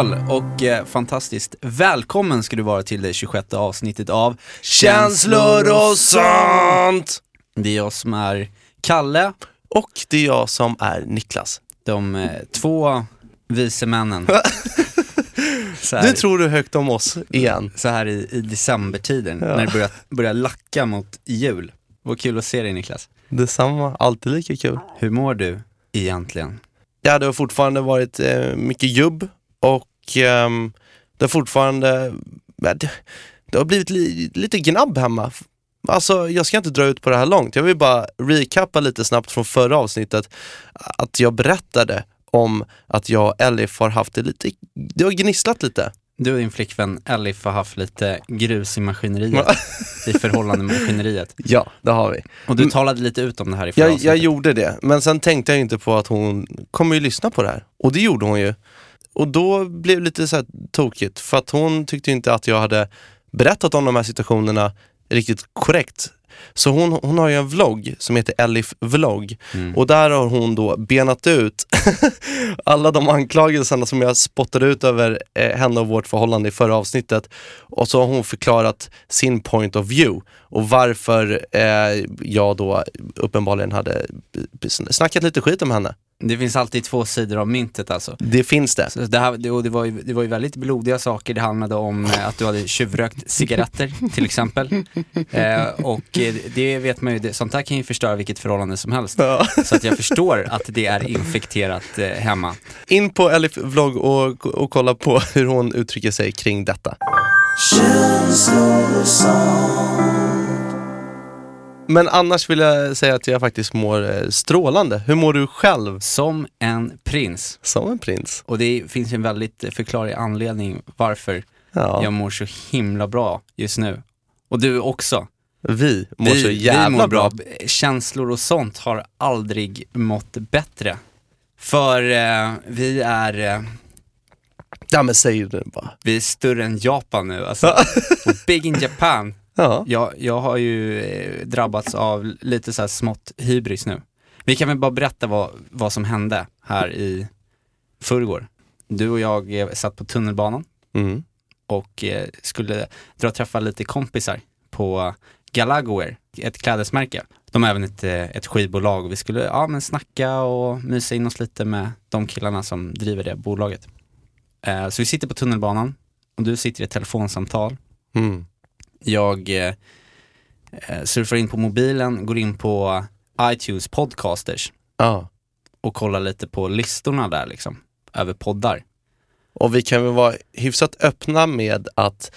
Skål och eh, fantastiskt välkommen ska du vara till det 26 avsnittet av Känslor och sånt! Det är jag som är Kalle, Och det är jag som är Niklas. de eh, två vise männen. så, här, Nu tror du högt om oss igen. så här i, i decembertiden, när det börjar, börjar lacka mot jul. Vad kul att se dig Niklas. Detsamma, alltid lika kul. Hur mår du egentligen? Ja, det har fortfarande varit eh, mycket jubb och ehm, det har fortfarande, det, det har blivit li, lite gnabb hemma. Alltså jag ska inte dra ut på det här långt, jag vill bara recappa lite snabbt från förra avsnittet. Att jag berättade om att jag och Elif har haft det lite, det har gnisslat lite. Du och din flickvän Elif har haft lite grus i maskineriet, i förhållande med maskineriet. Ja, det har vi. Och du talade lite ut om det här i förra Jag, jag avsnittet. gjorde det, men sen tänkte jag inte på att hon kommer ju lyssna på det här. Och det gjorde hon ju. Och då blev det lite så här tokigt, för att hon tyckte inte att jag hade berättat om de här situationerna riktigt korrekt. Så hon, hon har ju en vlogg som heter Elif vlogg Mm. och där har hon då benat ut alla de anklagelserna som jag spottade ut över eh, henne och vårt förhållande i förra avsnittet. Och så har hon förklarat sin point of view och varför eh, jag då uppenbarligen hade snackat lite skit om henne. Det finns alltid två sidor av myntet alltså. Det finns det. Så det, här, det, det, var ju, det var ju väldigt blodiga saker, det handlade om eh, att du hade tjuvrökt cigaretter till exempel. Eh, och eh, det vet man ju, det, sånt där kan ju förstöra vilket förhållande som helst. Ja. Så att jag förstår att det är infekterat eh, hemma. In på Elif vlogg och, och kolla på hur hon uttrycker sig kring detta. Men annars vill jag säga att jag faktiskt mår eh, strålande. Hur mår du själv Som en prins. som en prins? Och det finns en väldigt eh, förklarlig anledning varför Ja, jag mår så himla bra just nu. Och du också. vi mår så jävla vi mår bra. Känslor och sånt har aldrig mått bättre. För eh, vi är eh, Ja men säg det bara. vi är större än Japan nu alltså. Big in Japan. Ja. Jag, jag har ju eh, drabbats av lite så här smått hybris nu. Vi kan väl bara berätta vad, vad som hände här i förrgår. Du och jag eh, satt på tunnelbanan Mm. och eh, skulle dra och träffa lite kompisar på Galagowear, ett klädesmärke. De har även ett, ett skivbolag och vi skulle ja, men snacka och mysa in oss lite med de killarna som driver det bolaget. Så vi sitter på tunnelbanan och du sitter i ett telefonsamtal. Mm. Jag eh, eh, surfar in på mobilen, går in på iTunes podcasters Ja. och kollar lite på listorna där liksom, över poddar. Och vi kan väl vara hyfsat öppna med att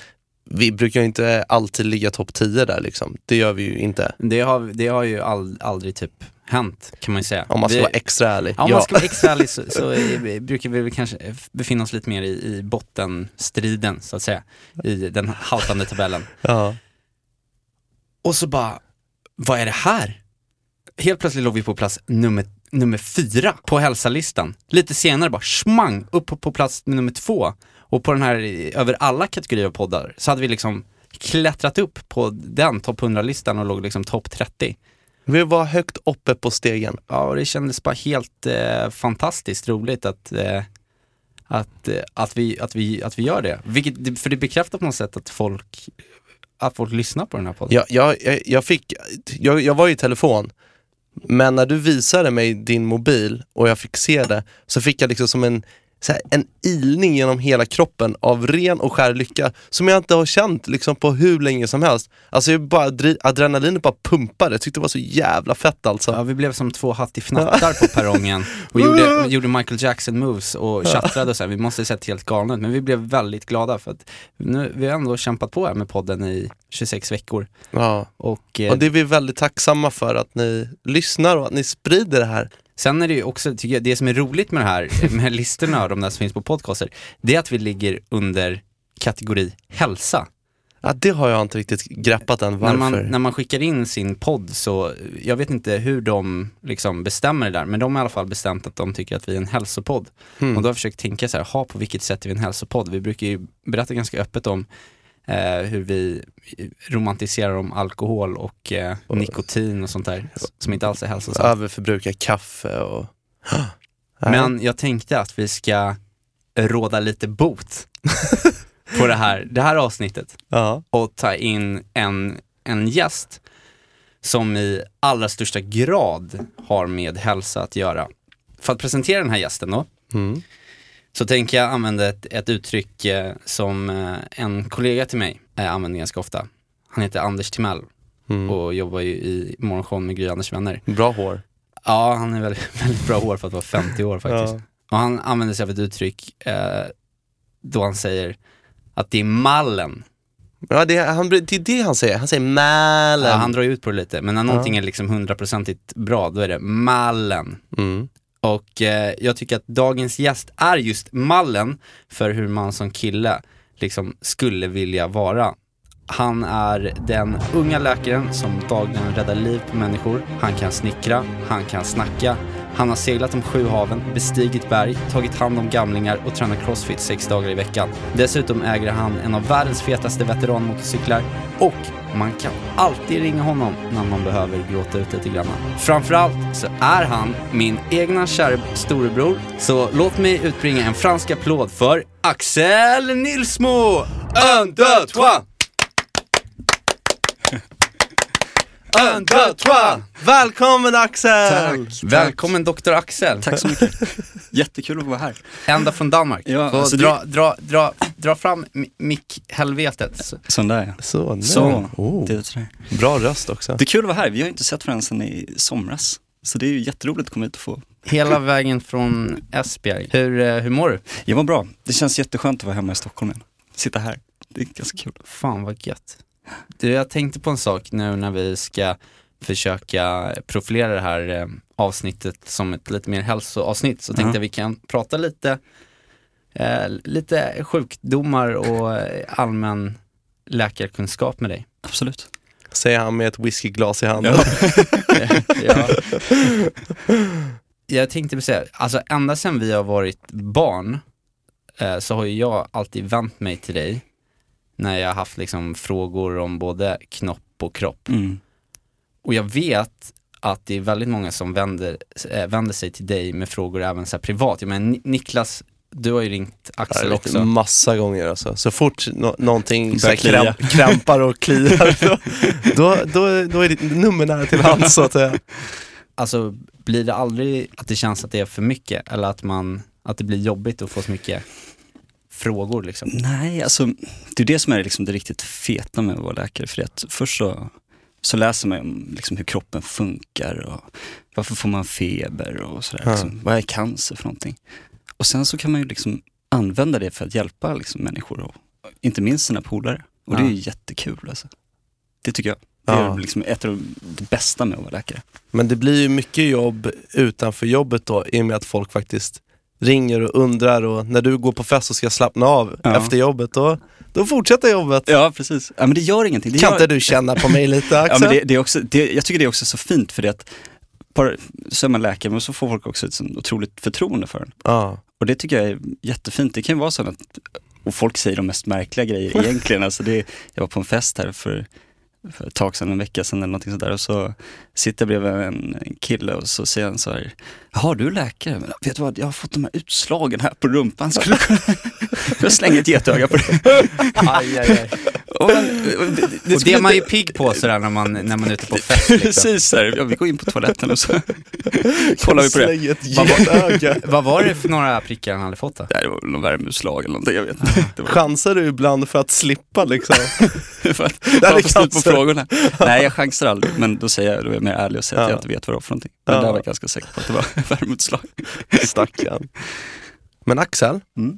vi brukar inte alltid ligga topp 10 där liksom. Det gör vi ju inte. Det har, det har ju ald, aldrig typ hänt kan man ju säga. Om man ska vi, vara extra ärlig. Ja, om man ska vara extra ärlig så, så är- brukar vi kanske befinna oss lite mer i, i bottenstriden så att säga, i den haltande tabellen. ja. Och så bara, vad är det här? Helt plötsligt låg vi på plats nummer, nummer fyra på hälsalistan. Lite senare bara smang upp på, på plats nummer två. Och på den här, över alla kategorier av poddar, så hade vi liksom klättrat upp på den topp 100-listan och låg liksom topp 30. Vi var högt uppe på stegen. Ja, och det kändes bara helt eh, fantastiskt roligt att, eh, att, eh, att, vi, att, vi, att vi gör det. Vilket, för det bekräftar på något sätt att folk, att folk lyssnar på den här podden. Jag, jag, jag, jag fick, jag, jag var i telefon, men när du visade mig din mobil och jag fick se det, så fick jag liksom som en, så här, en ilning genom hela kroppen av ren och skär lycka som jag inte har känt liksom på hur länge som helst. Alltså jag bara, adre- adrenalinet bara pumpade, jag tyckte det var så jävla fett alltså. Ja, vi blev som två hattifnattar på perrongen och gjorde, gjorde Michael Jackson moves och tjattrade och så här. Vi måste ha sett helt galna ut, men vi blev väldigt glada för att nu, vi har ändå kämpat på här med podden i 26 veckor. Ja. Och, eh, Och det är vi väldigt tacksamma för att ni lyssnar och att ni sprider det här. Sen är det ju också, tycker jag, det som är roligt med det här, med listorna och de där som finns på podcaster, det är att vi ligger under kategori hälsa. Ja, det har jag inte riktigt greppat än När varför. man, när man skickar in sin podd så, jag vet inte hur de liksom bestämmer det där, men de har i alla fall bestämt att de tycker att vi är en hälsopodd. Mm. Och då har jag försökt tänka så här, ha på vilket sätt är vi en hälsopodd? Vi brukar ju berätta ganska öppet om eh, hur vi romantiserar om alkohol och eh, nikotin och sånt där, som inte alls är hälsosamt. Överförbruka kaffe och... Men jag tänkte att vi ska råda lite bot på det här, det här avsnittet Ja. och ta in en, en gäst som i allra största grad har med hälsa att göra. För att presentera den här gästen då, Mm. Så tänker jag använda ett, ett uttryck eh, som eh, en kollega till mig eh, använder ganska ofta. Han heter Anders Timell Mm. och jobbar ju i Morgonshow med Gry Anders vänner. Bra hår. Ja, han är väldigt, väldigt bra hår för att vara 50 år faktiskt. Ja. Och han använder sig av ett uttryck eh, då han säger att det är mallen. Ja, det, är, han, det är det han säger. Han säger mallen. Ja, han drar ut på det lite, men när någonting är liksom hundraprocentigt bra, då är det mallen. mm. Och eh, jag tycker att dagens gäst är just mallen för hur man som kille liksom skulle vilja vara. Han är den unga läkaren som dagligen räddar liv på människor. Han kan snickra, han kan snacka. Han har seglat de sju haven, bestigit berg, tagit hand om gamlingar och tränat crossfit sex dagar i veckan. Dessutom äger han en av världens fetaste veteranmotorcyklar och man kan alltid ringa honom när man behöver gråta ut lite grann. Framförallt så är han min egna kära storebror, så låt mig utbringa en fransk applåd för Axel Nilsmo! Un, deux, trois! Un, deux, trois! Välkommen Axel! Välkommen Dr. Axel, Tack så mycket. Jättekul att vara här. ända från Danmark. Ja, Få alltså dra, dra, dra, dra fram mi- mick-helvetet. Så- Sån där ja. Så, nu. Så, Oh. det är sådär. Bra röst också. Det är kul att vara här. Vi har inte sett varandra sedan i somras. Så det är ju jätteroligt att komma hit och få. Hela vägen från Esbjerg. Hur, eh, hur mår du? Jag var bra. Det känns jätteskönt att vara hemma i Stockholm igen. Sitta här. Det är ganska kul. Fan vad gött. Du, jag tänkte på en sak nu när vi ska försöka profilera det här eh, avsnittet som ett lite mer hälsoavsnitt så tänkte Ja. jag vi kan prata lite, eh, lite sjukdomar och eh, allmän läkarkunskap med dig. Absolut. Säger han med ett whiskyglas i handen. ja. Jag tänkte säga, alltså ända sedan vi har varit barn eh, så har ju jag alltid vänt mig till dig när jag har haft liksom frågor om både knopp och kropp. Mm. Och jag vet att det är väldigt många som vänder, äh, vänder sig till dig med frågor även så här privat. Jag menar, Ni- Niklas, du har ju ringt Ja, Axel är också. Massa gånger alltså. Så fort nå- någonting så kräm, krämpar och kliar, då, då, då, då är ditt nummer nära till hands så att säga. Alltså, blir det aldrig att det känns att det är för mycket? Eller att, man, att det blir jobbigt att få så mycket frågor liksom? Nej, alltså det är det som är liksom det riktigt feta med att vara läkare. För att först så, så läser man om liksom hur kroppen funkar och varför får man feber och sådär. Ja. Liksom. Vad är cancer för någonting? Och sen så kan man ju liksom använda det för att hjälpa liksom människor och inte minst sina polare. Och det är jättekul alltså. Det tycker jag. Det Ja. är liksom ett av det bästa med att vara läkare. Men det blir ju mycket jobb utanför jobbet då i och med att folk faktiskt ringer och undrar och när du går på fest och ska slappna av Ja. efter jobbet då, då fortsätter jobbet. Ja, precis. Ja, men det gör ingenting. Det Kan gör... inte du känna på mig lite Axel? Ja, men det, det är också, det, jag tycker det är också så fint för det att bara, så är man läkare men så får folk också ett sånt otroligt förtroende för en. ja. Och det tycker jag är jättefint. Det kan ju vara så att, och folk säger de mest märkliga grejer egentligen. Alltså det, jag var på en fest här för, för ett tag sedan, en vecka sedan eller någonting sådär och så sitter jag bredvid en kille och så säger han så här, Jaha, du är läkare? Men vet du vad, jag har fått de här utslagen här på rumpan. Skulle du kunna... jag slänger ett getöga på det. Aj, aj, aj. Och, men, det, det, Och det är man ju inte- pigg på sådär när man, när man är ute på fest liksom. Precis, här, ja, vi går in på toaletten och så kollar vi på det. Ett Vad var-. Vad var det för några prickar han hade fått då? Det var väl någon värmeutslag eller någonting, jag vet inte. Var Chansar du ibland för att slippa liksom? för att bara få slut på frågorna. Nej, jag chansar aldrig, men då säger jag, då är jag mer ärlig och säger att Ja. jag inte vet vad det var för någonting. Men Ja. där var jag ganska säker på att det var värmeutslag. Stackarn. Men Axel, Mm.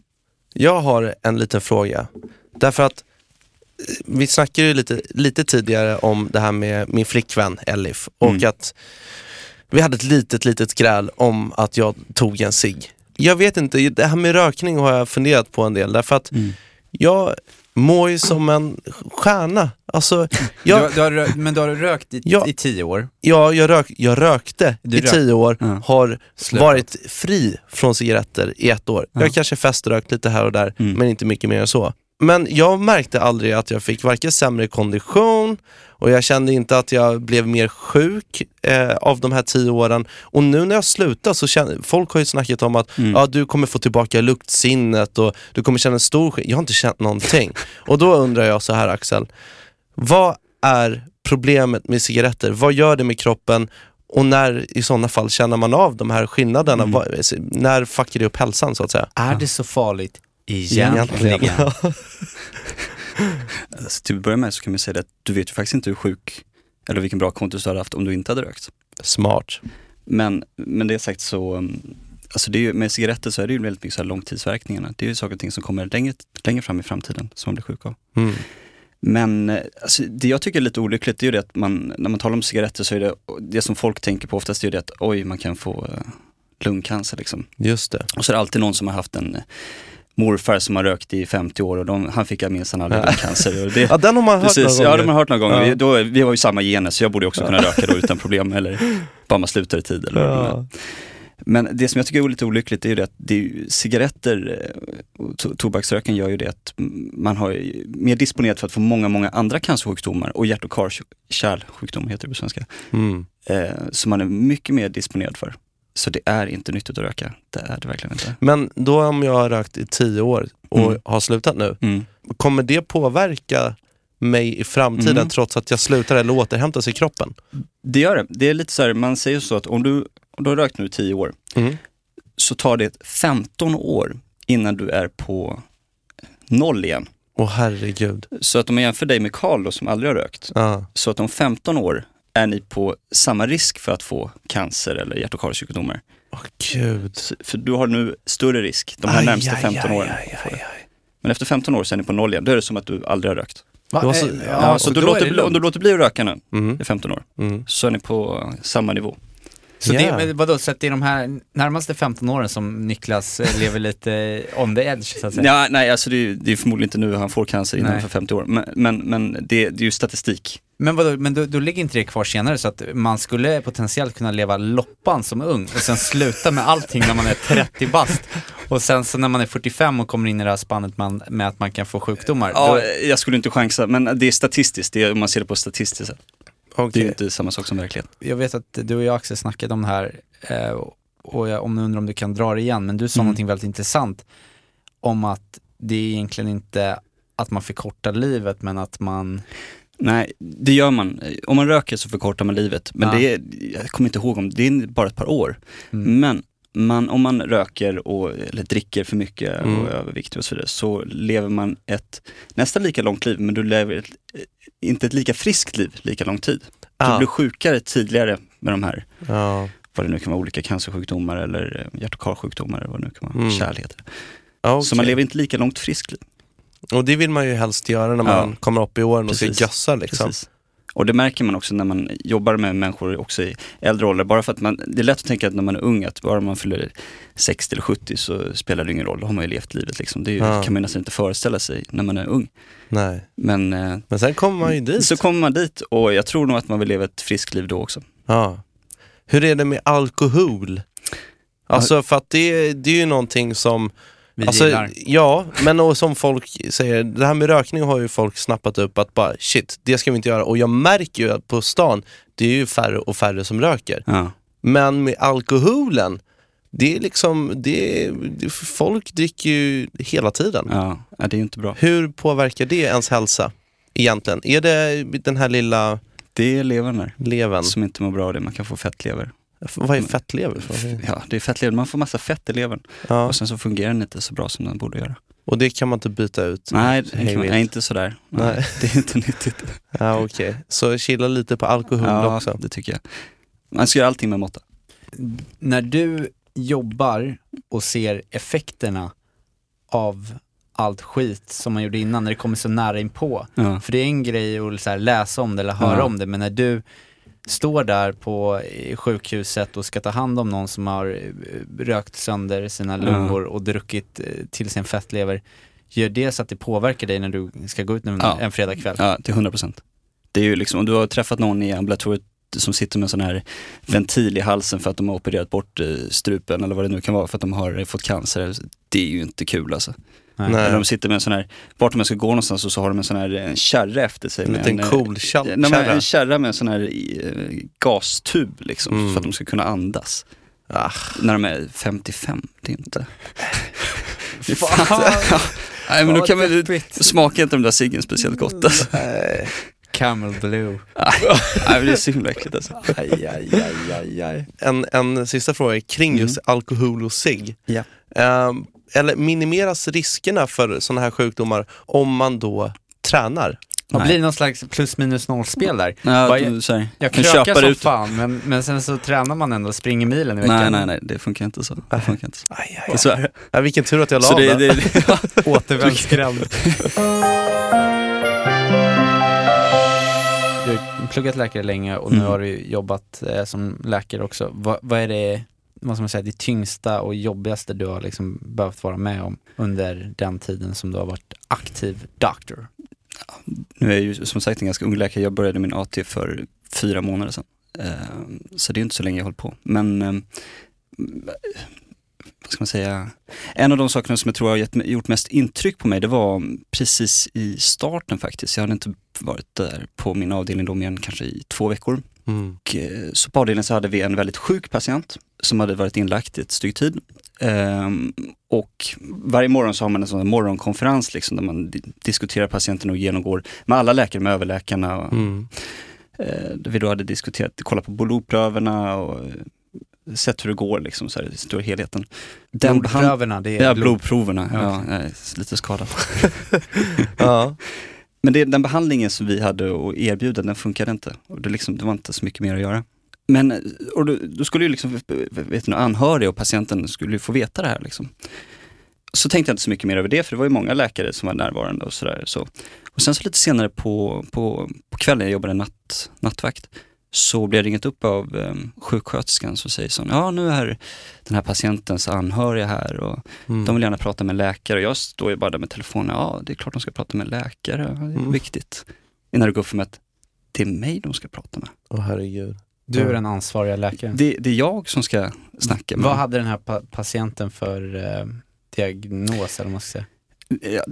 jag har en liten fråga. Därför att vi snackade ju lite, lite tidigare om det här med min flickvän Elif och Mm. att vi hade ett litet, litet gräl om att jag tog en cigg. Jag vet inte, det här med rökning har jag funderat på en del därför att jag mår ju som en stjärna. Alltså, jag, Du, du har, men du har rökt i, Ja. i tio år. jag, jag, rök, jag rökte Du i rök- tio år, Ja. har Slutat. varit fri från cigaretter i ett år. Ja. Jag har kanske feströkt lite här och där, Mm. men inte mycket mer än så. Men jag märkte aldrig att jag fick varken sämre kondition och jag kände inte att jag blev mer sjuk eh, av de här tio åren. Och nu när jag slutar så känner, folk har ju snackat om att Mm. ja, du kommer få tillbaka luktsinnet och du kommer känna en stor skillnad. Jag har inte känt någonting. och då undrar jag så här Axel, vad är problemet med cigaretter? Vad gör det med kroppen? Och när i sådana fall känner man av de här skillnaderna? Mm. När fuckar det upp hälsan så att säga? Är det så farligt egentligen? Alltså, till att börja med så kan man säga att du vet ju faktiskt inte hur sjuk eller vilken bra kontus du hade haft om du inte hade rökt. Smart. Men med det sagt så, um, alltså det är ju, med cigaretter så är det ju väldigt mycket så här långtidsverkningarna. Det är ju saker och ting som kommer längre, längre fram i framtiden som man blir sjuk av. Mm. Men eh, alltså, det jag tycker är lite olyckligt det är ju det att man, när man talar om cigaretter så är det, det som folk tänker på oftast är ju det att oj, man kan få eh, lungcancer liksom. Just det. Och så är det alltid någon som har haft en morfar som har rökt i 50 år och de, han fick minsann aldrig Ja. lungcancer. Det, Ja, den har man hört Precis, några ja gånger. har hört några gånger. Ja. Vi, då, vi har ju samma gener så jag borde också kunna röka då utan problem eller bara man slutar i tid. Eller. Ja. Men det som jag tycker är lite olyckligt är ju det att det ju, cigaretter eh, och to tobaksröken gör ju det att man har mer disponerat för att få många, många andra cancersjukdomar och hjärt och kärlsjukdomar heter det på svenska. Mm. Eh, som man är mycket mer disponerad för. Så det är inte nyttigt att röka. Det är det verkligen inte. Men då om jag har rökt i tio år och Mm. har slutat nu, Mm. kommer det påverka mig i framtiden Mm. trots att jag slutar eller återhämtar sig i kroppen? Det gör det. Det är lite så här, man säger så att om du, om du har rökt nu i 10 år Mm. så tar det 15 år innan du är på noll igen. Åh herregud. Så att om man jämför dig med Karl då, som aldrig har rökt, Ja. så att om 15 år är ni på samma risk för att få cancer eller hjärt och karlsjukdomar. Åh gud. Så- För du har nu större risk de här Aj, närmsta aj, 15 aj, åren. aj, aj, aj. Men efter 15 år så är ni på noll igen. Då är det som att du aldrig har rökt. Va? Så- Eh, Ja, så och du då är låter, det bli- om du låter bli att röka nu Mm. i 15 år, Mm. så är ni på samma nivå. Så Ja. det, men vadå, så att det är de här närmaste 15 åren som Niklas eh, lever lite on the edge så att säga? Ja, nej, alltså det, är- det är förmodligen inte nu han får cancer innan Nej. för 50 år. Men, men, men det, det är ju statistik. Men vadå, men då, då ligger inte det kvar senare så att man skulle potentiellt kunna leva loppan som ung och sen sluta med allting när man är 30 bast och sen så när man är 45 och kommer in i det här spannet man, med att man kan få sjukdomar. Ja, då, jag skulle inte chansa, men det är statistiskt, det är, om man ser det på statistiskt sätt. Det är inte samma sak som verkligheten. jag vet att du och jag Axel snackade om det här eh, och jag om undrar om du kan dra det igen, men du sa Mm. någonting väldigt intressant om att det är egentligen inte att man förkortar livet men att man, Nej, det gör man. Om man röker så förkortar man livet. Men Ja. det är, jag kommer inte ihåg om, det är bara ett par år. mm, Men man, om man röker och, eller dricker för mycket Mm. och är överviktig och så vidare, så lever man ett nästan lika långt liv, men du lever ett, inte ett lika friskt liv lika lång tid. Du Ja. blir sjukare tidigare med de här, Ja. vad det nu kan vara, olika cancersjukdomar eller eh, hjärt och karlsjukdomar eller vad det nu kan vara, Mm. kärl heter det. Okej. Så man lever inte lika långt friskt liv. Och det vill man ju helst göra när man Ja. kommer upp i åren och ska Precis. gössa liksom. Precis. Och det märker man också när man jobbar med människor också i äldre ålder. Bara för att man, det är lätt att tänka att när man är ung att bara man fyller 60 eller 70 så spelar det ingen roll, då har man ju levt livet liksom. Det ju, Ja. kan man nästan inte föreställa sig när man är ung. Nej. Men eh, Men sen kommer man ju dit. så kommer man dit och jag tror nog att man vill leva ett friskt liv då också. Ja. Hur är det med alkohol? Alltså för att det, det är ju någonting som vi alltså, gillar. Ja, men och som folk säger, det här med rökning har ju folk snappat upp att bara shit, det ska vi inte göra. Och jag märker ju att på stan, det är ju färre och färre som röker. Ja. Men med alkoholen, det är liksom, det är, folk dricker ju hela tiden. Ja, det är ju inte bra. Hur påverkar det ens hälsa egentligen? Är det den här lilla Det är levern där levern? som inte mår bra av det. Man kan få fettlever. Vad är fettlever? för någonting? Ja, det är fettlever. Man får massa fett i levern Ja, och sen så fungerar den inte så bra som den borde göra. och det kan man inte byta ut? Nej, det kan man, vilt. nej inte sådär. Nej. Nej. Det är inte nyttigt. Ja, okej. Så chilla lite på alkohol Ja, också? det tycker jag. Man ska göra allting med måtta. När du jobbar och ser effekterna av allt skit som man gjorde innan, när det kommer så nära inpå. Ja. För det är en grej att så här läsa om det eller höra Ja. om det, men när du står där på sjukhuset och ska ta hand om någon som har eh, rökt sönder sina lungor och druckit eh, till sin fettlever, gör det så att det påverkar dig när du ska gå ut en, Ja. en fredagkväll? Ja, till 100 procent. Det är ju liksom, om du har träffat någon i ambulatoriet som sitter med en sån här ventil i halsen för att de har opererat bort eh, strupen eller vad det nu kan vara för att de har fått cancer. Det är ju inte kul alltså. Nej. Eller de sitter med en sån här, vart de än ska gå någonstans och så har de en sån här en kärra efter sig. En med liten en, cool eh, kärra. nej, men En kärra med en sån här eh, gastub liksom, Mm. för att de ska kunna andas. Ah, När de är 55, det är inte... Fan. Nej men då kan man smakar inte de där ciggen speciellt gott alltså. Camel Blue. Nej men det är så himla äckligt alltså. Aj, aj, aj, aj, aj. En, en sista fråga kring just alkohol och cigg. Ja. Ehm, eller minimeras riskerna för sådana här sjukdomar om man då tränar? Nej. blir någon slags plus minus noll-spel där? Ja, så här, Jag kan krökar som ut. fan, men, men sen så tränar man ändå och springer milen i veckan. Nej nej nej, det funkar inte så. Det funkar inte så. Aj, aj, är så. Ja, vilken tur att jag la Så av det, det. det, Återvändsgränd. Du har pluggat läkare länge och nu Mm. har du jobbat eh, som läkare också. Vad, vad är det, vad ska man säga, det tyngsta och jobbigaste du har liksom behövt vara med om under den tiden som du har varit aktiv doktor? Nu är jag ju som sagt en ganska ung läkare, jag började min AT för fyra månader sedan. Eh, Så det är inte så länge jag hållit på. Men eh, vad ska man säga, en av de sakerna som jag tror har gett, gjort mest intryck på mig, det var precis i starten faktiskt. Jag hade inte varit där på min avdelning då mer än kanske i två veckor. Mm. Och, eh, så på avdelningen så hade vi en väldigt sjuk patient som hade varit inlagt i ett styck tid. Ehm, och varje morgon så har man en sån morgonkonferens liksom, där man di- diskuterar patienten och genomgår med alla läkare, med överläkarna. Och, Mm. eh, där vi då hade diskuterat, kollat på blodpröverna och eh, sett hur det går liksom, så här, i stora helheten. Den Blodpröverna, det är Ja, blod. blodproverna. Ja, jag är lite skadad. Ja. Men det, den behandlingen som vi hade att erbjuda, den funkade inte. Och det, liksom, det var inte så mycket mer att göra. Men och då, då skulle ju liksom, vet du, anhöriga och patienten skulle ju få veta det här. Liksom. Så tänkte jag inte så mycket mer över det, för det var ju många läkare som var närvarande och sådär. Så. Och sen så lite senare på, på, på kvällen, jag jobbade natt, nattvakt, så blev jag ringat upp av um, sjuksköterskan som säger så, ja nu är den här patientens anhöriga här och Mm. de vill gärna prata med läkare och jag står ju bara där med telefonen. Ja, det är klart de ska prata med läkare. Det är Mm. viktigt. Innan det går upp för mig att det är mig de ska prata med. Åh herregud. Du är den ansvariga läkaren. Det, det är jag som ska snacka med Vad hade den här pa- patienten för eh, diagnos eller vad man ska säga? Ja,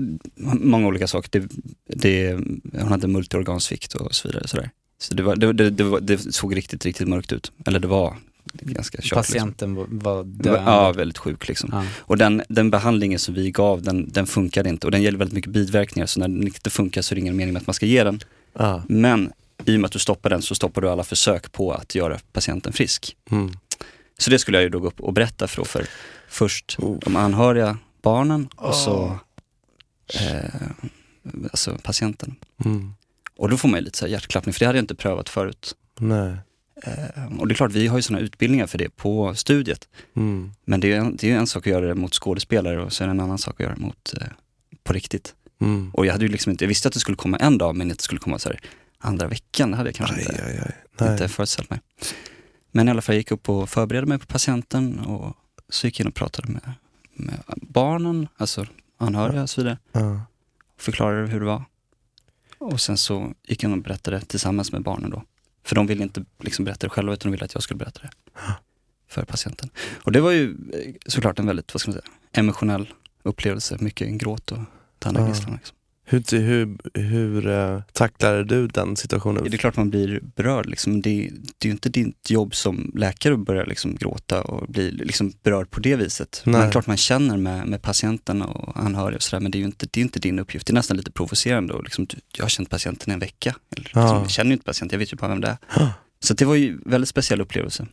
många olika saker. Det, det, hon hade multiorgansvikt och så vidare. Sådär. Så det, var, det, det, det, var, det såg riktigt, riktigt mörkt ut. Eller det var ganska tjockt. Liksom. Patienten Det var- döende. Ja, väldigt sjuk liksom. Ja. Och den, den behandlingen som vi gav, den, den funkade inte. Och den gäller väldigt mycket biverkningar, så när den inte funkar så är det ingen mening med att man ska ge den. Ja. Men i och med att du stoppar den så stoppar du alla försök på att göra patienten frisk. Mm. Så det skulle jag ju då gå upp och berätta för, för först Oh. de anhöriga barnen och så Åh. eh, alltså patienten. Mm. Och då får man ju lite så hjärtklappning, för det hade jag inte prövat förut. Nej. Eh, och det är klart, vi har ju sådana utbildningar för det på studiet. Mm. Men det är en, det är en sak att göra det mot skådespelare och så är det en annan sak att göra det mot eh, på riktigt. Mm. Och jag hade ju liksom inte, jag visste att det skulle komma en dag men att det skulle komma så här andra veckan, hade jag kanske Aj, inte, aj, aj. Inte föreställt mig. Men i alla fall jag gick upp och förberedde mig på patienten och så gick jag in och pratade med, med barnen, alltså anhöriga och så vidare. Ja. Förklarade hur det var. Och sen så gick jag in och berättade tillsammans med barnen då. För de ville inte liksom berätta det själva utan de ville att jag skulle berätta det för patienten. Och det var ju eh, såklart en väldigt, vad ska man säga, emotionell upplevelse. Mycket gråt och tandagisslan. Liksom. Hur, hur, hur uh, tacklade du den situationen? Det är klart man blir berörd. Liksom. Det, det är ju inte ditt jobb som läkare att börja liksom gråta och bli liksom berörd på det viset. Nej. Men det är klart man känner med, med patienten och anhöriga och sådär, men det är ju inte, det är inte din uppgift. Det är nästan lite provocerande. Och liksom, jag har känt patienten i en vecka. Eller, liksom, Ja. Jag känner ju inte patienten, jag vet ju bara vem det är. Så det var ju en väldigt speciell upplevelse.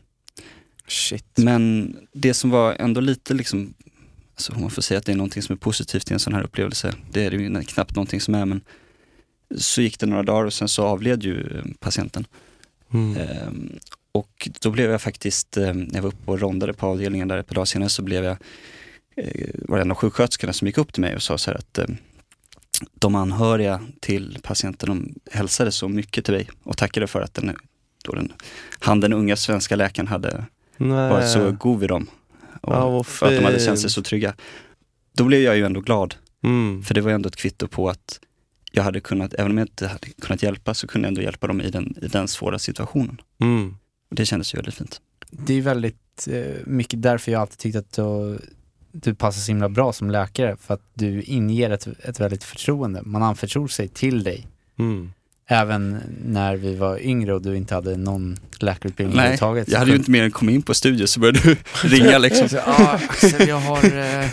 Shit. Men det som var ändå lite liksom, om man får säga att det är någonting som är positivt i en sån här upplevelse, det är det ju knappt någonting som är, men så gick det några dagar och sen så avled ju eh, patienten. Mm. Ehm, och då blev jag faktiskt, eh, när jag var uppe och rondade på avdelningen där ett par dagar senare så blev jag, eh, var det en av sjuksköterskorna som gick upp till mig och sa så här att de anhöriga till patienten, de hälsade så mycket till dig och tackade för att den, då den, han den unga svenska läkaren hade Nej. varit så god vid dem. Och Ja, för att de hade känt sig så trygga. Då blev jag ju ändå glad, Mm. för det var ju ändå ett kvitto på att jag hade kunnat, även om jag inte hade kunnat hjälpa, så kunde jag ändå hjälpa dem i den, i den svåra situationen. Mm. Och det kändes ju väldigt fint. Det är väldigt eh, mycket därför jag alltid tyckt att du du passar så himla bra som läkare för att du inger ett, ett väldigt förtroende. Man anförtror sig till dig. Mm. Även när vi var yngre och du inte hade någon läkarutbildning Nej, överhuvudtaget. jag hade ju inte mer än kommit in på studier så började du ringa liksom. Så, ah, Axel, jag har, eh,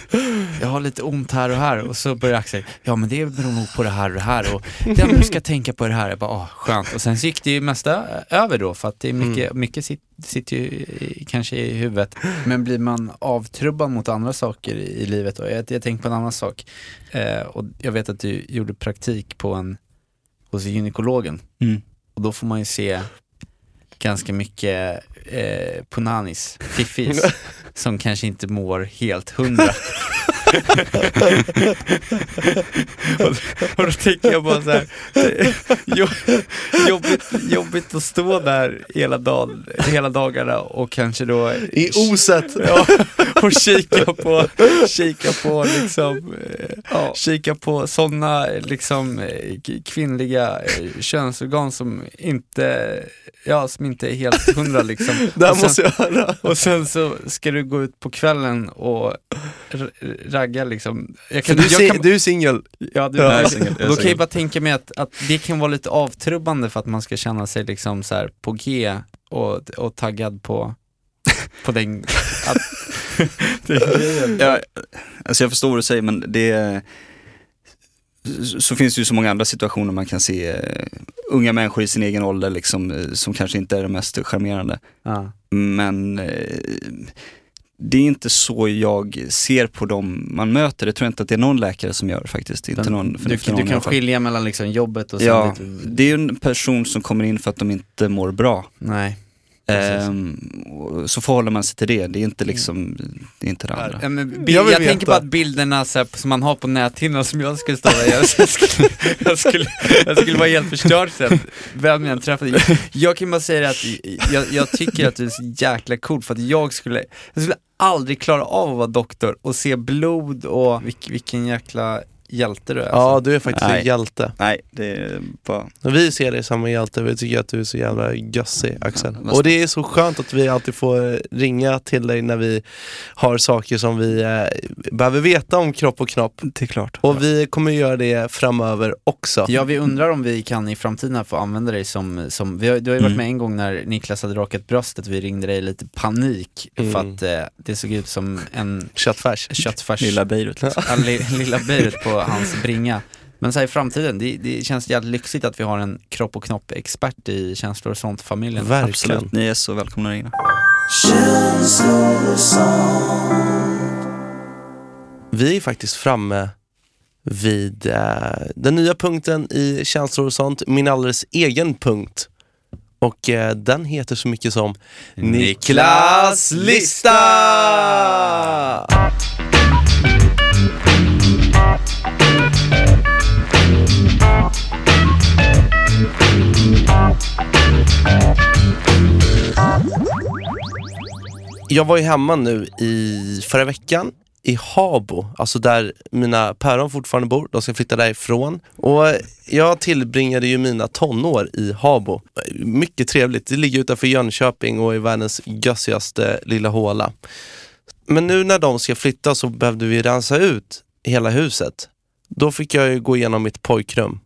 jag har lite ont här och här och så börjar Axel, ja men det beror nog på det här och det här och det du ska tänka på det här. Jag bara, ah, skönt. Och sen så gick det ju mesta över då för att det är mycket, mycket sit, sitter ju i, kanske i huvudet. Men blir man avtrubbad mot andra saker i, i livet och jag, jag tänker på en annan sak. Eh, och jag vet att du gjorde praktik på en, hos gynekologen Mm. och då får man ju se ganska mycket eh, punanis, fiffis, som kanske inte mår helt hundra. och, då tänker jag bara så här, jobbigt, jobbigt att stå där hela, dagen, hela dagarna och kanske då I oset. Ja, och kika på, kika på liksom, eh, kika på sådana liksom eh, kvinnliga eh, könsorgan som inte, ja som inte är helt hundra liksom. Det här måste jag höra. och sen så ska du gå ut på kvällen och ragga liksom. Jag För du, jag är- du är singel. Ja, du är singel, Då kan jag bara tänka mig att, att det kan vara lite avtrubbande för att man ska känna sig liksom så här på G och, och taggad på, på den, att. Ja, alltså jag förstår vad du säger men det så- finns det ju så många andra situationer man kan se eh, unga människor i sin egen ålder liksom, eh, som kanske inte är det mest charmerande. Ja. Men eh, det är inte så jag ser på dem man möter. Det tror jag inte att det är någon läkare som gör faktiskt. Inte Den- någon, du, du någon i kan skilja mellan liksom jobbet och sen Ja, det är en person som kommer in för att de inte mår bra. nej. Ehm, och så förhåller man sig till det. Det är inte liksom, det är inte det andra. Ja, men Jag bild, jag tänker på att bilderna så här, som man har på näthinnan som jag skulle stå där, jag, jag, skulle, jag, skulle, jag skulle vara helt förstörd sen, vem jag än träffade. Jag kan bara säga att jag, jag tycker att du är så jäkla cool för att jag skulle, jag skulle aldrig klara av att vara doktor och se blod och vilk, vilken jäkla hjälte du är. Ja, alltså. du är faktiskt Nej. en hjälte. Nej, det är bara... Vi ser dig som en hjälte, vi tycker att du är så jävla gössig Axel. Ja, och det är så skönt att vi alltid får ringa till dig när vi har saker som vi eh, behöver veta om kropp och knopp. Det är klart. Och vi kommer göra det framöver också. Ja, vi undrar om vi kan i framtiden få använda dig som, som vi har, du har ju varit Mm. med en gång när Niklas hade rakat bröstet, vi ringde dig i lite panik för Mm. att eh, det såg ut som en Köttfärs. köttfärs, Lilla Beirut. Liksom. ja, li, lilla Beirut på hans bringa. Men så här, i framtiden, det, det känns jävligt lyxigt att vi har en kropp och knopp-expert i känslor och sånt-familjen. Verkligen. Absolut, ni är så välkomna ringa. Vi är faktiskt framme vid eh, den nya punkten i känslor och sånt, min alldeles egen punkt. Och eh, den heter så mycket som Niklas lista! Jag var ju hemma nu i förra veckan i Habo, alltså där mina päron fortfarande bor. De ska flytta därifrån. Och jag tillbringade ju mina tonår i Habo. Mycket trevligt. Det ligger utanför Jönköping och är världens gössigaste lilla håla. Men nu när de ska flytta så behövde vi rensa ut hela huset. Då fick jag ju gå igenom mitt pojkrum.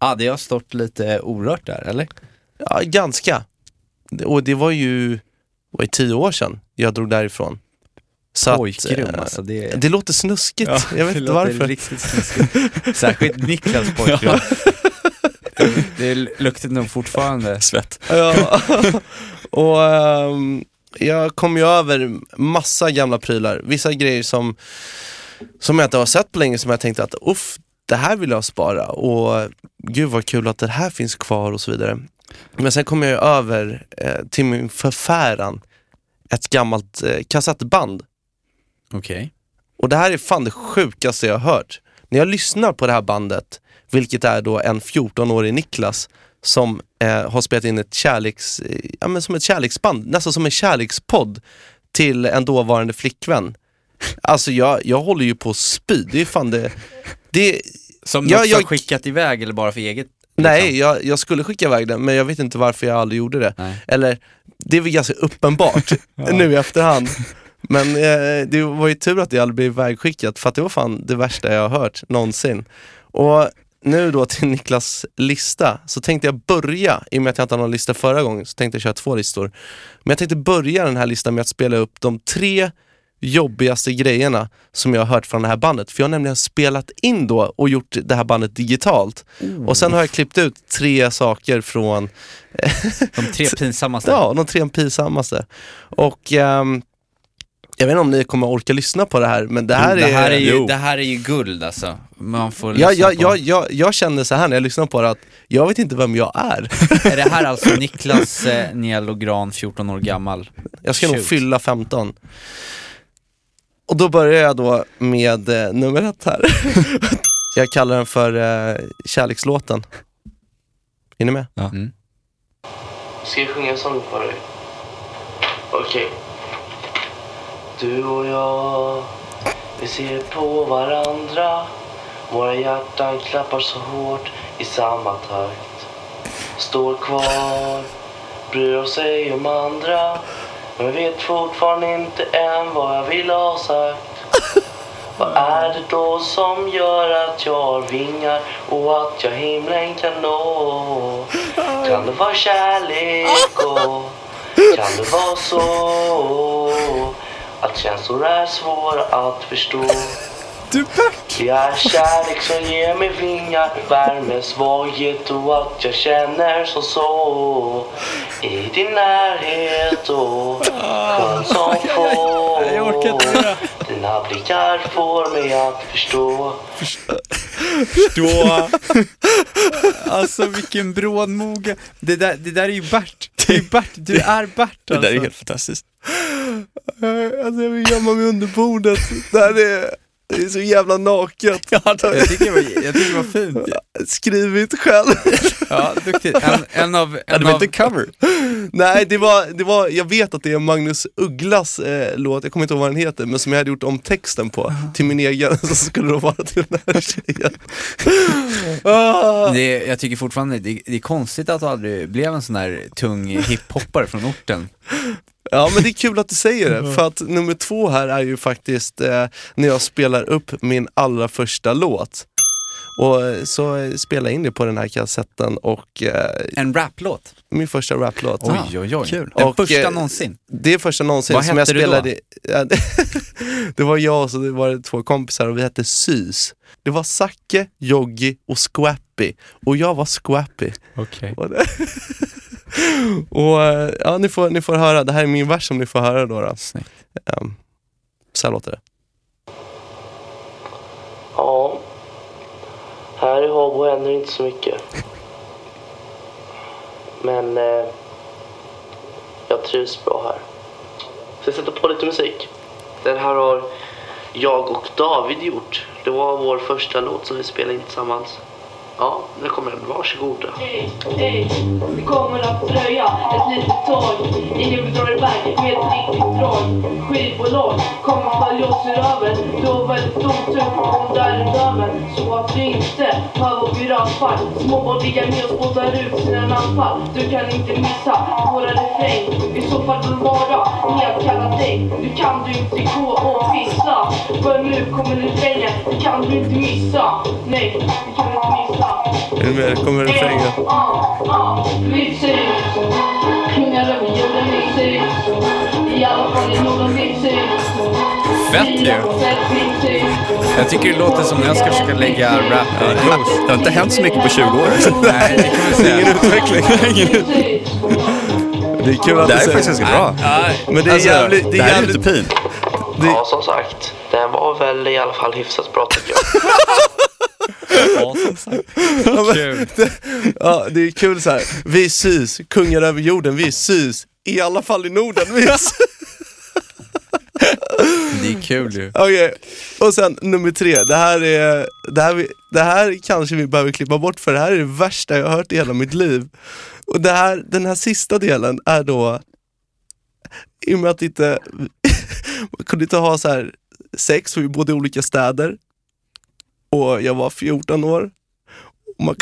Ja, det har stått lite orört där, eller? Ja, ganska. Och det var ju, det var ju tio år sedan jag drog därifrån. Så att, Pojkrum eh, alltså, det, Det låter snuskigt, Ja, jag vet det inte varför. riktigt snuskigt. Särskilt Niklas pojkrum. Det, det luktar nog fortfarande. Svett. Ja. och ehm, jag kom ju över massa gamla prylar. Vissa grejer som, som jag inte har sett på länge som jag tänkte att uff, det här vill jag spara och gud vad kul att det här finns kvar och så vidare. Men sen kom jag över eh, till min förfäran ett gammalt eh, kassettband. Okej. Och det här är fan det sjukaste jag har hört. När jag lyssnar på det här bandet, vilket är då en 14-årig Niklas som eh, har spelat in ett kärleks, eh, ja, men som ett kärleksband, nästan som en kärlekspodd till en dåvarande flickvän. Alltså jag, jag håller ju på att spy, det är fan det, det Som Ja, du jag- har skickat iväg eller bara för eget? Nej, jag, jag skulle skicka iväg den men jag vet inte varför jag aldrig gjorde det. Nej. Eller, det är väl ganska uppenbart nu i efterhand. Men eh, det var ju tur att det aldrig blev ivägskickat för att det var fan det värsta jag har hört någonsin. Och nu då till Niklas lista, så tänkte jag börja, i och med att jag inte hade någon lista förra gången, så tänkte jag köra två listor. Men jag tänkte börja den här listan med att spela upp de tre jobbigaste grejerna som jag har hört från det här bandet. För jag har nämligen spelat in då och gjort det här bandet digitalt. Och sen har jag klippt ut tre saker från De tre pinsammaste. Ja, de tre pinsammaste. Och ehm, jag vet inte om ni kommer orka lyssna på det här, men det här det, är... här är ju, Jo. det här är ju guld alltså. Man får jag, jag, på. jag, jag, jag kände så här när jag lyssnade på det att jag vet inte vem jag är. Är det här alltså Niklas eh, Nielo Gran, 14 år gammal? Jag ska nog Shoot. fylla 15. Och då börjar jag då med eh, nummer ett här. jag kallar den för eh, kärlekslåten. Är ni med? Mm. Ska jag sjunga en sång för dig? Okej. Du och jag, vi ser på varandra. Våra hjärtan klappar så hårt i samma takt. Står kvar, bryr oss ej om andra. Men vet fortfarande inte än vad jag vill ha sagt. Vad är det då som gör att jag har vingar och att jag himlen kan nå? Kan det vara kärlek och kan det vara så att känslor är svåra att förstå? Du Bert! Det är kärlek som ger mig vingar, värme, svaghet och att jag känner som så. I din närhet och skön som få. Jag orkar inte mer. Dina blickar får mig att förstå. Då... Alltså vilken brådmogen... Det där, det där är ju Bert. Det är Bert, du är Bert Det alltså. där är helt fantastiskt. Alltså jag vill gömma mig under bordet. Det här är, det är så jävla naket. Jag tycker det var, jag tycker det var fint. Skrivit själv. Ja, duktigt. En, en av... Ja, En det var av inte cover. Nej, det var, det var, jag vet att det är Magnus Ugglas eh, låt, jag kommer inte ihåg vad den heter, men som jag hade gjort om texten på, till min egen, så skulle det vara till den här tjejen. ah, det, jag tycker fortfarande det, det är konstigt att du aldrig blev en sån där tung hiphoppare från orten. Ja, men det är kul att du säger det, för att nummer två här är ju faktiskt eh, när jag spelar upp min allra första låt. Och eh, så spelade jag in det på den här kassetten och eh, En raplåt. min första raplåt. Oj, oj, oj. kul. Den Och, första eh, någonsin. Det är första någonsin Vad som jag hette du då? spelade. Ja, det, var jag och så det var det två kompisar och vi hette Sys. Det var Zacke, Joggi och Squappy. Och jag var Squappy. Okej. Och, det, och ja, ni får, ni får höra, det här är min vers som ni får höra då. då. Snyggt. Um, så här låter det. Ja, här i Habo händer inte så mycket. Men eh, jag trivs bra här. Så jag sätter på lite musik. Den här har jag och David gjort. Det var vår första låt som vi spelade in tillsammans. Ja, nu kommer den. Varsågoda. Hej, hej. det kommer att dröja ett litet tag Ingen vill dra iväg med ett riktigt drag Skivbolag kommer följa oss i röven. Du har väldigt otur om där är Så att du inte behöver bli rövfall Småbarn ligger med och spottar ut sina nappar Du kan inte missa våra refräng. I så fall vill vara helt kalla dig. Nu kan du inte gå och för nu kommer refrängen, det kan du inte missa Nej, det kan du inte missa Är du med? Kommer refrängen? Kungar över jorden, I alla fall i Norden, Fett ju. Jag tycker det låter som när jag ska försöka lägga rap eh, blues. Det har inte hänt så mycket på 20 år. Nej, det kan man säga. Ingen utveckling. Det är kul att Det här är faktiskt ganska bra. Men det är Alltså, jävligt... Det det är här är jävligt utopin. Ja, som sagt. Väl i alla fall hyfsat bra tycker jag. Ja, som sagt. Kul. Ja, det är kul så här. Vi sys, kungar över jorden, vi sys. I alla fall i Norden, vi sys. Det är kul ju. Okej, och sen nummer tre. Det här, är, det, här, vi- det här kanske vi behöver klippa bort för det här är det värsta jag har hört i hela mitt liv. Och det här, den här sista delen är då, i och med att inte, man kunde inte ha så här sex för vi bodde i olika städer. Och jag var 14 år. Och man,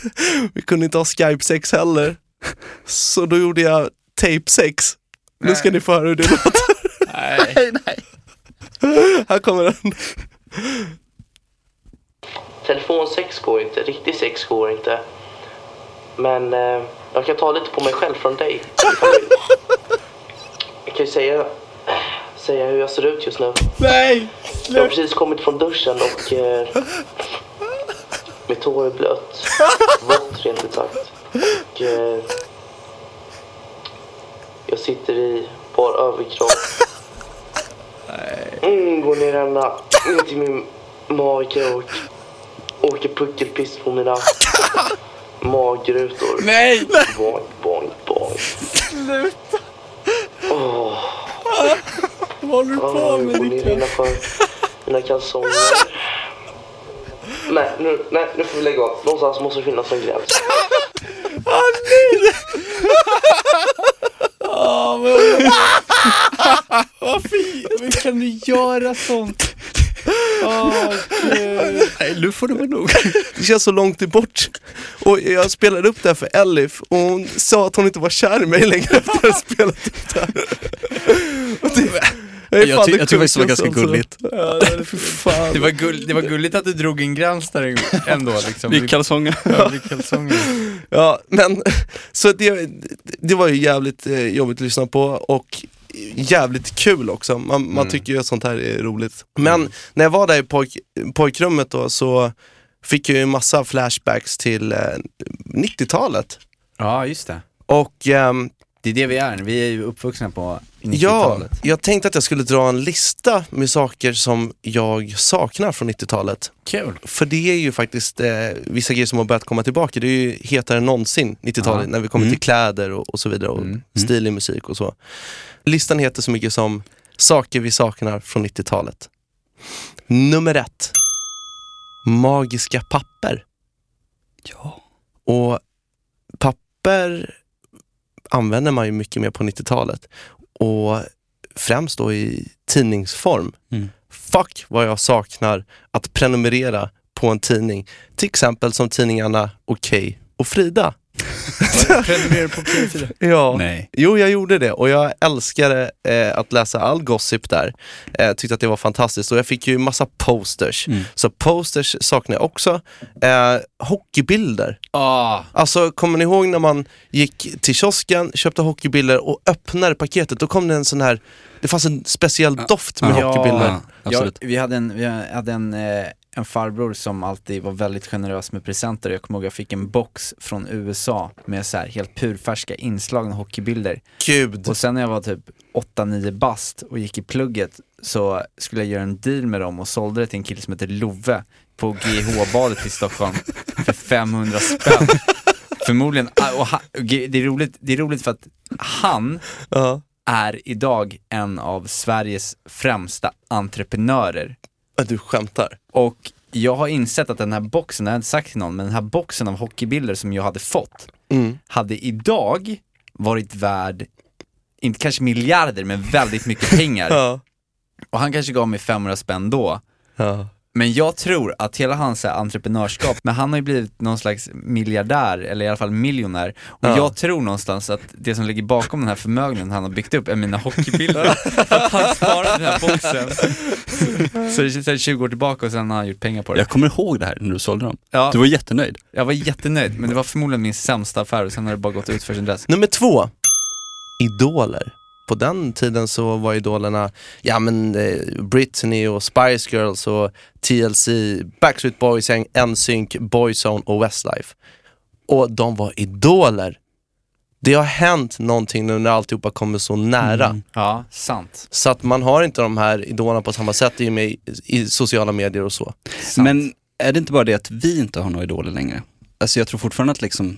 vi kunde inte ha Skype-sex heller. Så då gjorde jag tape-sex. Nu ska ni få höra hur det låter. nej, nej. Här kommer den. Telefonsex går inte, riktig sex går inte. Men eh, jag kan ta lite på mig själv från dig. Jag kan ju säga, säga hur jag ser ut just nu. Nej! Jag har precis kommit från duschen och eh, mitt hår är blött. Vått rent ut sagt. Och, eh, jag sitter i bar överkropp. Mm, går ner ända ner till min mage och åker puckelpiss på mina magrutor. Nej! Boing, boing, boing. Sluta! Åh. Håller du Åh, på med Niklas? mina kalsonger. Nej nu, nej, nu får vi lägga av. Någonstans måste det finnas en gräns. Hur kan du göra sånt? Åh, gud. Nej, nu får det vara nog. Det känns så långt bort. Och jag spelade upp det här för Elif och hon sa att hon inte var kär i mig längre efter att jag spelat upp det här. Jag fan ty- det jag tycker faktiskt det var ganska alltså. gulligt. Ja, det. Det var, gull, det var gulligt att du drog en gräns där ändå liksom. I kalsonger. Ja, kalsonger. Ja, men så det, det var ju jävligt eh, jobbigt att lyssna på och jävligt kul också. Man, man Mm. tycker ju att sånt här är roligt. Men när jag var där i pojk, pojkrummet då så fick jag ju en massa flashbacks till eh, 90-talet. Ja, just det. Och ehm, Det är det vi är. Vi är ju uppvuxna på ja, 90-talet. jag tänkte att jag skulle dra en lista med saker som jag saknar från 90-talet. Kul. För det är ju faktiskt eh, vissa grejer som har börjat komma tillbaka. Det är ju hetare än någonsin 90-talet Ja. när vi kommer Mm. till kläder och, och så vidare och Mm. stilig musik och så. Listan heter så mycket som saker vi saknar från 90-talet. Nummer ett. Magiska papper. Ja. Och papper använder man ju mycket mer på 90-talet. Och främst då i tidningsform. Mm. Fuck vad jag saknar att prenumerera på en tidning. Till exempel som tidningarna Okej och Frida. Prenumererar på P4. Ja. Nej. Jo, jag gjorde det och jag älskade eh, att läsa all gossip där. Eh, tyckte att det var fantastiskt och jag fick ju massa posters. Mm. Så posters saknar jag också. Eh, hockeybilder. Ah, Alltså kommer ni ihåg när man gick till kiosken, köpte hockeybilder och öppnade paketet, då kom det en sån här, det fanns en speciell doft med Ja. hockeybilder. Ja, vi hade, en, vi hade en, eh, en farbror som alltid var väldigt generös med presenter. Jag kommer ihåg jag fick en box från USA med så här helt purfärska inslagna hockeybilder. Gud. Och sen när jag var typ 8-9 bast och gick i plugget så skulle jag göra en deal med dem och sålde det till en kille som heter Love på GH-badet i Stockholm för 500 spänn. Förmodligen, ah, och ha, och det, är roligt, det är roligt för att han Ja. är idag en av Sveriges främsta entreprenörer. Du skämtar. Och jag har insett att den här boxen, jag har inte sagt till någon, men den här boxen av hockeybilder som jag hade fått, Mm. hade idag varit värd, inte kanske miljarder, men väldigt mycket pengar. Ja. Och han kanske gav mig 500 spänn då. Ja. Men jag tror att hela hans här, entreprenörskap, men han har ju blivit någon slags miljardär, eller i alla fall miljonär. Och Ja. jag tror någonstans att det som ligger bakom den här förmögenheten han har byggt upp är mina hockeybilder. Att han sparade den här boxen. Så det är 20 år tillbaka och sen har han gjort pengar på det. Jag kommer ihåg det här när du sålde dem. Ja, Du var jättenöjd. jag var jättenöjd, men det var förmodligen min sämsta affär och sen har det bara gått ut för sin dess. Nummer två. Idoler. På den tiden så var idolerna, ja men eh, Britney och Spice Girls och TLC, Backstreet Boys, NSYNC, Boyzone och Westlife. Och de var idoler. Det har hänt någonting nu när alltihopa kommer så nära. Mm. Ja, sant. Så att man har inte de här idolerna på samma sätt i, och med, i sociala medier och så. sant. Men är det inte bara det att vi inte har några idoler längre? Alltså jag tror fortfarande att liksom,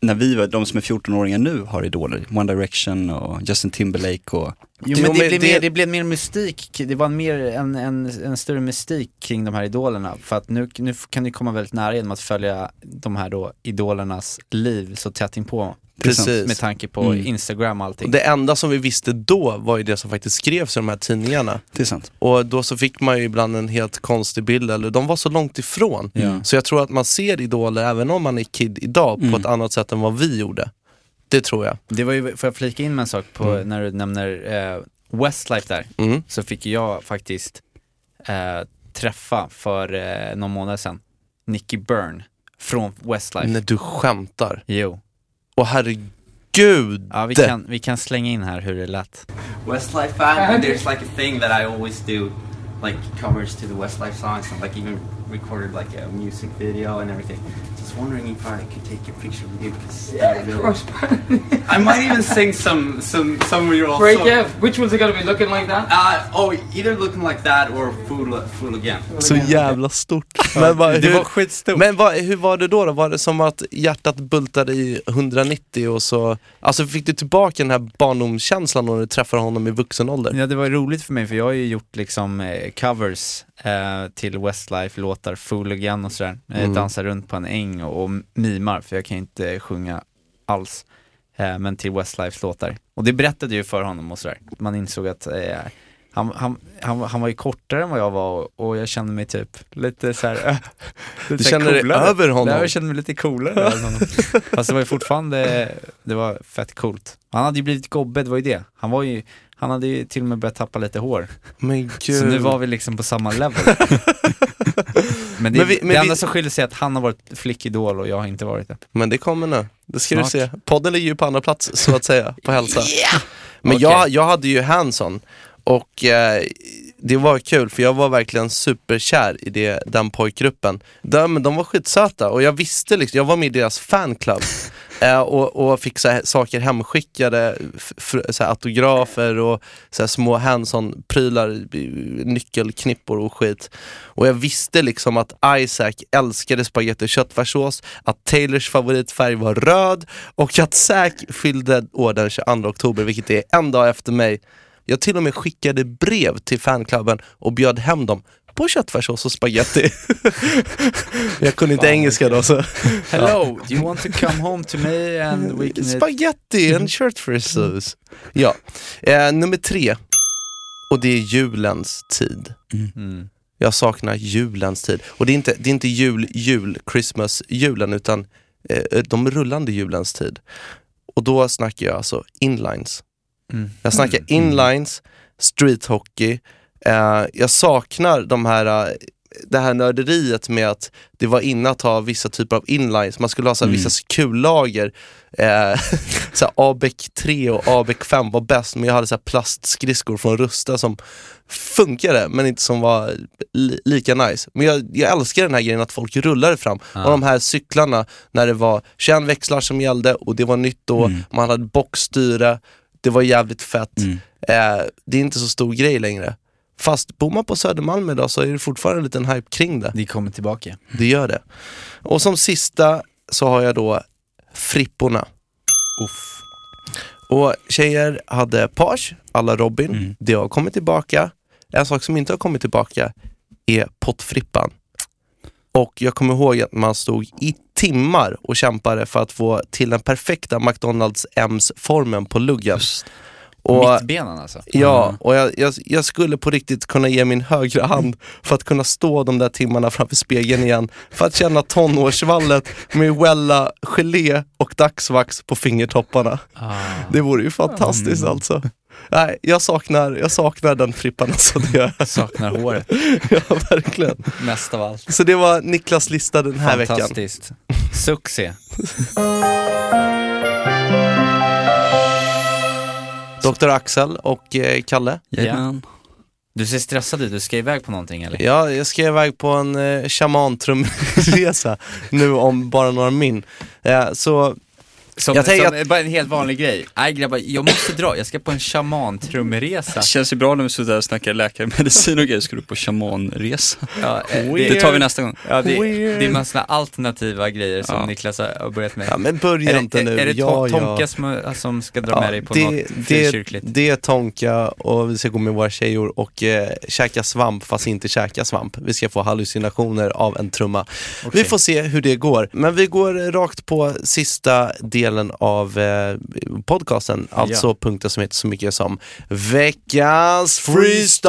när vi var, de som är 14-åringar nu har idoler, One Direction och Justin Timberlake och Jo Jo, men det, blev det- Mer, det blev mer mystik, det var mer en, en, en större mystik kring de här idolerna. För att nu, nu kan du komma väldigt nära genom att följa de här då idolernas liv så tätt inpå. Precis. Med tanke på Mm. Instagram och Och allting. det enda som vi visste då var ju det som faktiskt skrevs i de här tidningarna. det är sant. Och då så fick man ju ibland en helt konstig bild, eller de var så långt ifrån. Ja. Så jag tror att man ser idoler även om man är kid idag på Mm. ett annat sätt än vad vi gjorde. Det tror jag. Det var ju, får jag flika in med en sak på Mm. när du nämner eh, Westlife där, Mm. så fick jag faktiskt eh, träffa för eh, någon månad sedan Nicky Byrne från Westlife. När du skämtar. Jo. Åh herregud! Ja, vi kan, vi kan slänga in här hur det lät. Westlife fan, there's like a thing that I always do, like covers to the Westlife songs, and like even recorded like a music video and everything. Just wondering if I could take a picture with you because Yeah, of course. I might even sing some some some of your old Break songs. yeah. Which ones are gonna be looking like that? Uh, oh, either looking like that or fool fool again. Så jävla stort. Men, vad, Det hur, var skitstort. men vad, hur var det då, då? Var det som att hjärtat bultade i 190 och så, alltså fick du tillbaka den här barndomskänslan när du träffade honom i vuxen ålder? Ja det var roligt för mig för jag har ju gjort liksom eh, covers eh, till Westlife-låtar, Fool Again och sådär. Jag Mm. dansar runt på en äng och, och mimar för jag kan inte sjunga alls. Eh, men till Westlife låtar. Och det berättade ju för honom och sådär. Man insåg att eh, han, han, han, han var ju kortare än vad jag var och, och jag kände mig typ lite äh, lite Du så här kände dig över honom? Nej, jag kände mig lite coolare än honom. Fast det var ju fortfarande, det var fett coolt. Han hade ju blivit gobbe, det var ju det. Han var ju, han hade ju till och med börjat tappa lite hår. Men gud. Så nu var vi liksom på samma level. men det, Men vi- men det enda vi- som skiljer sig är att han har varit flickidol och jag har inte varit det. Men det kommer nu, det ska Snart. du se. Podden ligger ju på andra plats så att säga, på hälsa. Men Okej. jag, jag hade ju Hanson och eh, det var kul för jag var verkligen superkär i det, den pojkgruppen. De, de var skitsöta och jag visste liksom, jag var med i deras fanclub. Eh, och, och fick så här, saker hemskickade, f- så här, autografer och så här, små Hanson-prylar, eh, nyckelknippor och skit. Och jag visste liksom att Isaac älskade spagetti och köttfärssås, att Taylors favoritfärg var röd och att Zac fyllde år den 22 oktober, vilket är en dag efter mig. Jag till och med skickade brev till fanklubben och bjöd hem dem på köttfärssås och spaghetti. jag kunde inte Fan, engelska då så. Hello, do you want to come home to me and we can. Spaghetti and köttfärssås. Ja, eh, nummer tre. Och det är julens tid. Mm. Jag saknar julens tid. Och det är inte, det är inte jul, jul, Christmas, julen, utan eh, de rullande julens tid. Och då snackar jag alltså inlines. Mm. Jag snackar inlines, street hockey. Eh, jag saknar de här, eh, det här nörderiet med att det var inne att ha vissa typer av inlines. Man skulle ha så Mm. vissa kullager. Eh, så ABEC 3 och ABEC 5 var bäst, men jag hade så plastskridskor från Rusta som funkade, men inte som var li- lika nice. Men jag, jag älskar den här grejen att folk rullade fram. Ja. Och de här cyklarna, när det var 21 växlar som gällde och det var nytt då, Mm. man hade boxstyre, det var jävligt fett. Mm. Eh, det är inte så stor grej längre. Fast bor man på Södermalm idag så är det fortfarande en liten hype kring det. Det kommer tillbaka. Det gör det. Och som sista så har jag då Fripporna. Uff. Och tjejer hade page, alla Robin. Mm. Det har kommit tillbaka. En sak som inte har kommit tillbaka är pottfrippan. Och jag kommer ihåg att man stod i timmar och kämpade för att få till den perfekta McDonalds M's-formen på luggen. Just. Och, Mittbenan alltså. Ja, och jag, jag, jag skulle på riktigt kunna ge min högra hand för att kunna stå de där timmarna framför spegeln igen. För att känna tonårsvallet med Wella, gelé och dagsvax på fingertopparna. Ah. Det vore ju fantastiskt Mm. alltså. Nej, jag saknar, jag saknar den frippan alltså. Det gör jag. Saknar håret, ja, verkligen. mest av allt. Så det var Niklas lista den här veckan. Fantastiskt. Succé. Dr. Axel och eh, Kalle. Jajamän. Du ser stressad ut, du ska iväg på någonting eller? Ja, jag ska iväg på en eh, shamantrumresa nu om bara några min. Eh, så Som, Jag tänker som, bara en helt vanlig grej. Nej grabbar, jag måste dra, jag ska på en shamantrumresa. Det känns ju bra när vi sitter där och snackar läkarmedicin och grejer, ska du på shamanresa? Ja, eh, Det tar vi nästa gång. Ja, det, det är massor av alternativa grejer som Ja. Niklas har börjat med. Ja men börja är inte det, nu. är det ja, to- ja. Tonka som, som ska dra med dig på det, något det, frikyrkligt? det är Tonka och vi ska gå med våra tjejor och eh, käka svamp fast inte käka svamp. Vi ska få hallucinationer av en trumma. Okej. Vi får se hur det går. Men vi går rakt på sista delen av eh, podcasten, alltså punkten som heter så mycket som Veckans freestyle!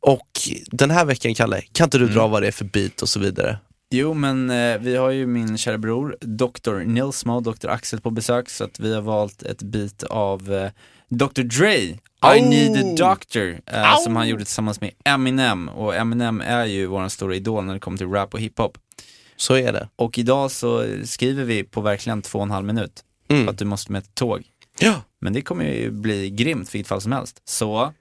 Och den här veckan, Kalle, kan inte du dra vad det är för beat och så vidare? Jo, men eh, vi har ju min kära bror, Dr. Nilsmo, Dr. Axel på besök, så att vi har valt ett bit av eh, Dr. Dre, I Au! need a doctor, eh, som han gjorde tillsammans med Eminem. Och Eminem är ju vår stora idol när det kommer till rap och hiphop. Så är det. Och idag så skriver vi på verkligen två och en halv minut, för Mm. att du måste med ett tåg. Ja. Men det kommer ju bli grymt vilket fall som helst. Så,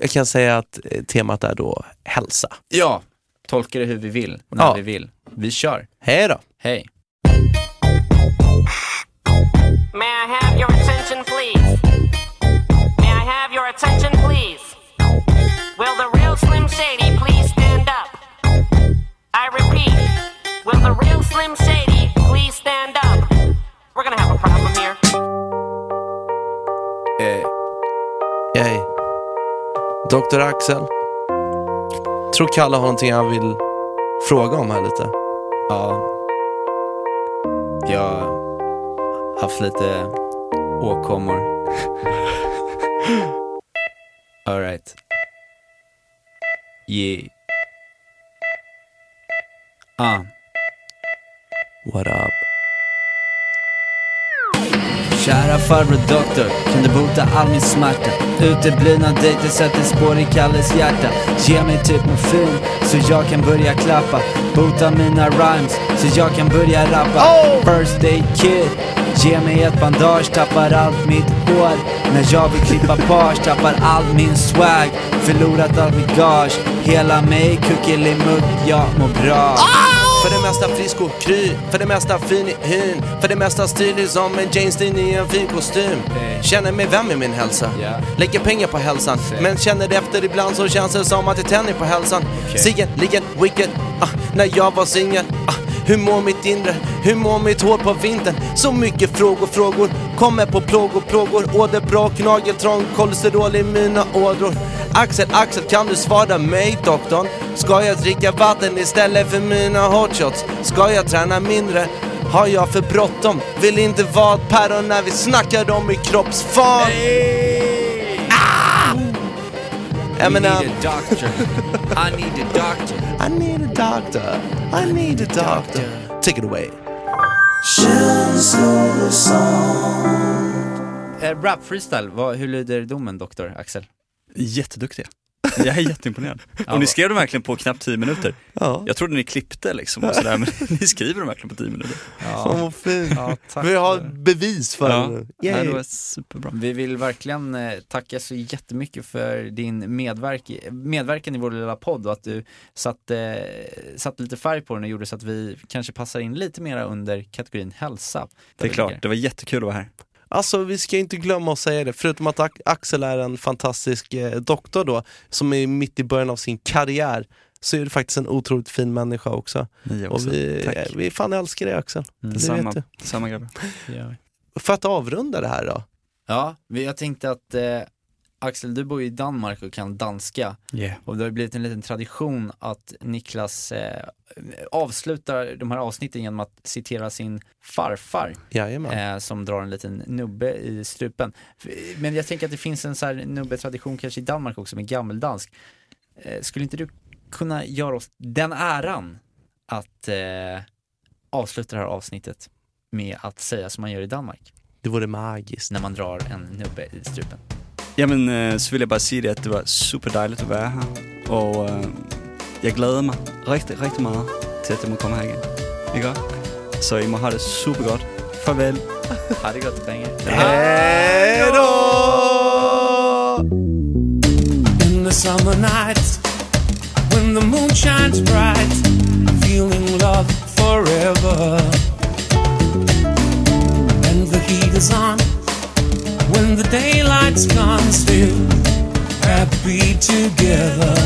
Jag kan säga att eh, temat är då hälsa. ja, tolka det hur vi vill, när Ja. vi vill. Vi kör. Hej då! Hej. May I have your attention, please? May I have your attention, please? Will the real Slim Shady please stand up? I repeat, the real Slim Shady please stand up? We're gonna have a problem here. Eh, Hej. Dr. Axel. Tror Kalle har någonting han vill fråga om här lite. Ja. Jag har haft lite åkommor. Alright. Yeah. Ah. What up? Kära farbror doktor, kan du bota all min smärta? Uteblivna dejter sätter spår i Kalles hjärta. Ge mig typ morfin, så jag kan börja klappa. Bota mina rhymes, så jag kan börja rappa. First aid kid, ge mig ett bandage Tappar allt mitt hår. När jag vill klippa page, tappar all min swag. Förlorat allt mitt gage Hela mig kuckelimuck, jag mår bra För det mesta frisk och kry, för det mesta fin i hyn För det mesta stilig som en Jane Steen i en fin kostym. Känner mig vän med min hälsa. Lägger pengar på hälsan. Men känner efter ibland så känns det som att det tänder på hälsan. Sigerligen wicked, ah, när jag var singel ah, hur mår mitt inre? Hur mår mitt hår på vintern? Så mycket frågor, frågor Kommer på plågor, plågor Åderbråck, nageltrång, kolesterol i mina ådror Axel, Axel kan du svara mig doktorn? Ska jag dricka vatten istället för mina hotshots? Ska jag träna mindre? Har jag för bråttom? Vill inte vara ett päron när vi snackar om min kroppsform Eminem, I need a doctor. I need a doctor. I need a doctor, I need a doctor Take it away Eh, rap freestyle, vad, hur lyder domen doktor Axel? Jätteduktiga. Jag är jätteimponerad. Och ni skrev dem verkligen på knappt 10 minuter. Ja, Jag trodde ni klippte liksom och sådär, men ni skriver dem verkligen på 10 minuter. fan vad fint Ja, tack. Vi har bevis för Ja, det Nej, det var superbra. Vi vill verkligen eh, tacka så jättemycket för din medverk medverkan i vår lilla podd och att du satte, satte lite färg på den och gjorde så att vi kanske passar in lite mera under kategorin hälsa. Det är klart, det var jättekul att vara här. Alltså vi ska inte glömma att säga det, förutom att Axel är en fantastisk eh, doktor då, som är mitt i början av sin karriär, så är du faktiskt en otroligt fin människa också. Ni Och också. vi, Tack. eh, vi fan älskar dig Axel. Mm. Det Samma, vet samma grabbar. Ja. För att avrunda det här då, Ja, vi- jag tänkte att eh, Axel, du bor ju i Danmark och kan danska Yeah. och det har blivit en liten tradition att Niklas eh, avslutar de här avsnitten genom att citera sin farfar eh, som drar en liten nubbe i strupen. Men jag tänker att det finns en så här nubbetradition kanske i Danmark också med gammeldansk. Eh, skulle inte du kunna göra oss den äran att eh, avsluta det här avsnittet med att säga som man gör i Danmark Det vore magiskt. när man drar en nubbe i strupen? Ja men eh, så vill jag bara säga det att det var superdejligt att vara här. Och eh, jag gläder mig riktigt, riktigt mycket till att jag må komma här igen. Ikke? Så I må ha det supergott. Farväl. Ha det gott pengar. Hejdå! In the summer nights, when the moon shines bright, feeling love forever. And the heat is on, when the daylight's gone, still happy together.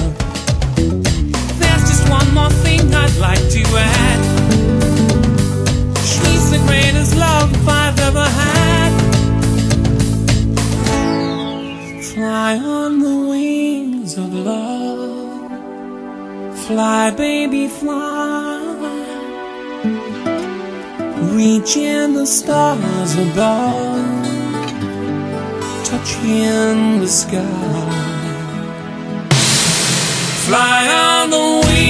There's just one more thing I'd like to add. She's the greatest love I've ever had. Fly on the wings of love. Fly, baby, fly. Reaching the stars above. Touching the sky. Fly on the wings